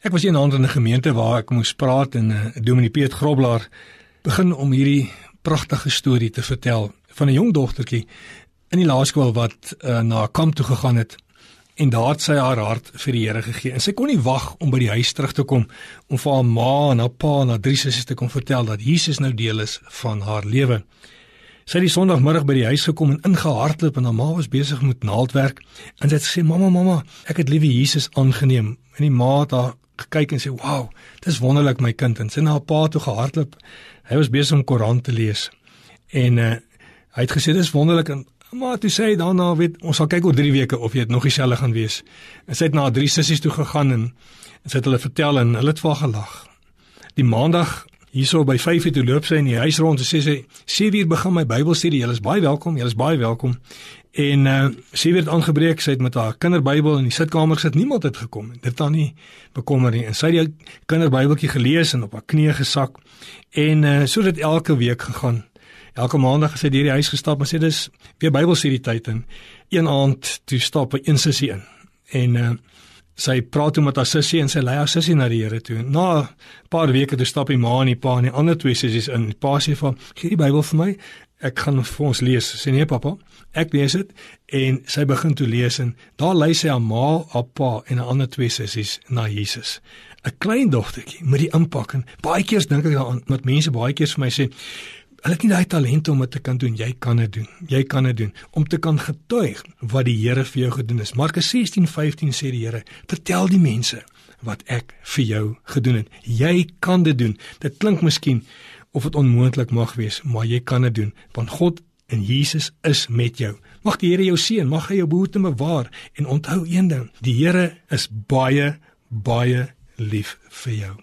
Ek was eendag in 'n gemeente waar ek moes praat en uh, Dominee Piet Groblaar begin om hierdie pragtige storie te vertel van 'n jong dogtertjie in die laerskool wat uh, na 'n kamp toe gegaan het en daar het sy haar hart vir die Here gegee. En sy kon nie wag om by die huis terug te kom om vir haar ma en haar pa en haar drie sussies te kom vertel dat Jesus nou deel is van haar lewe. Sy het die Sondagmiddag by die huis gekom en ingehardloop en haar ma was besig met naaldwerk en sy het gesê: "Mamma, mamma, ek het liewe Jesus aangeneem." En die ma het haar gekyk en sê, "Wow, dis wonderlik my kind." En sy na haar pa toe gehardloop. Hy was besig om Koran te lees. En uh, hy het gesê, "Dis wonderlik." En maar toe sê hy daarna, "Weet, ons sal kyk oor 3 weke of jy dit nog dieselfde gaan wees." En sy het na haar drie sissies toe gegaan en, en sy het hulle vertel en hulle het vir haar gelag. Die maandag hierso by 5:00 toe loop sy in die huis rond en sê sy, "7:00 begin my Bybelstudie. Julle is baie welkom. Julle is baie welkom." En uh, sy het aangebreek, sy het met haar kinderbybel in die sitkamer gesit. Niemand het gekom en dit dan nie bekommer nie. En sy het die kinderbybeltjie gelees en op haar knieë gesak. En uh, so het dit elke week gegaan. Elke maandag het sy deur die huis gestap en sê dis weer Bybelstudie tyd en een aand toe stap 'n sussie in. En uh, sy praat toe met haar sussie en sy lei haar sussie na die Here toe. Na 'n paar weke toe stap die ma en die pa en die ander twee sissies in. Die pa sê vir: "Gee die Bybel vir my." Ek gaan vir ons lees. Sê nee pappa. Ek lees dit en sy begin toe lees en daar lei sy haar ma, haar pa en 'n ander twee sissies na Jesus. 'n Klein dogtertjie met die impak en baie keer dink ek daaraan dat mense baie keer vir my sê hulle het nie daai talent om dit te kan doen. Jy kan dit doen. Jy kan dit doen om te kan getuig wat die Here vir jou gedoen het. Markus 16:15 sê die Here: "Vertel die mense wat ek vir jou gedoen het. Jy kan dit doen." Dit klink miskien of dit onmoontlik mag wees, maar jy kan dit doen want God en Jesus is met jou. Mag die Here jou seën, mag hy jou behoed en bewaar en onthou een ding, die Here is baie baie lief vir jou.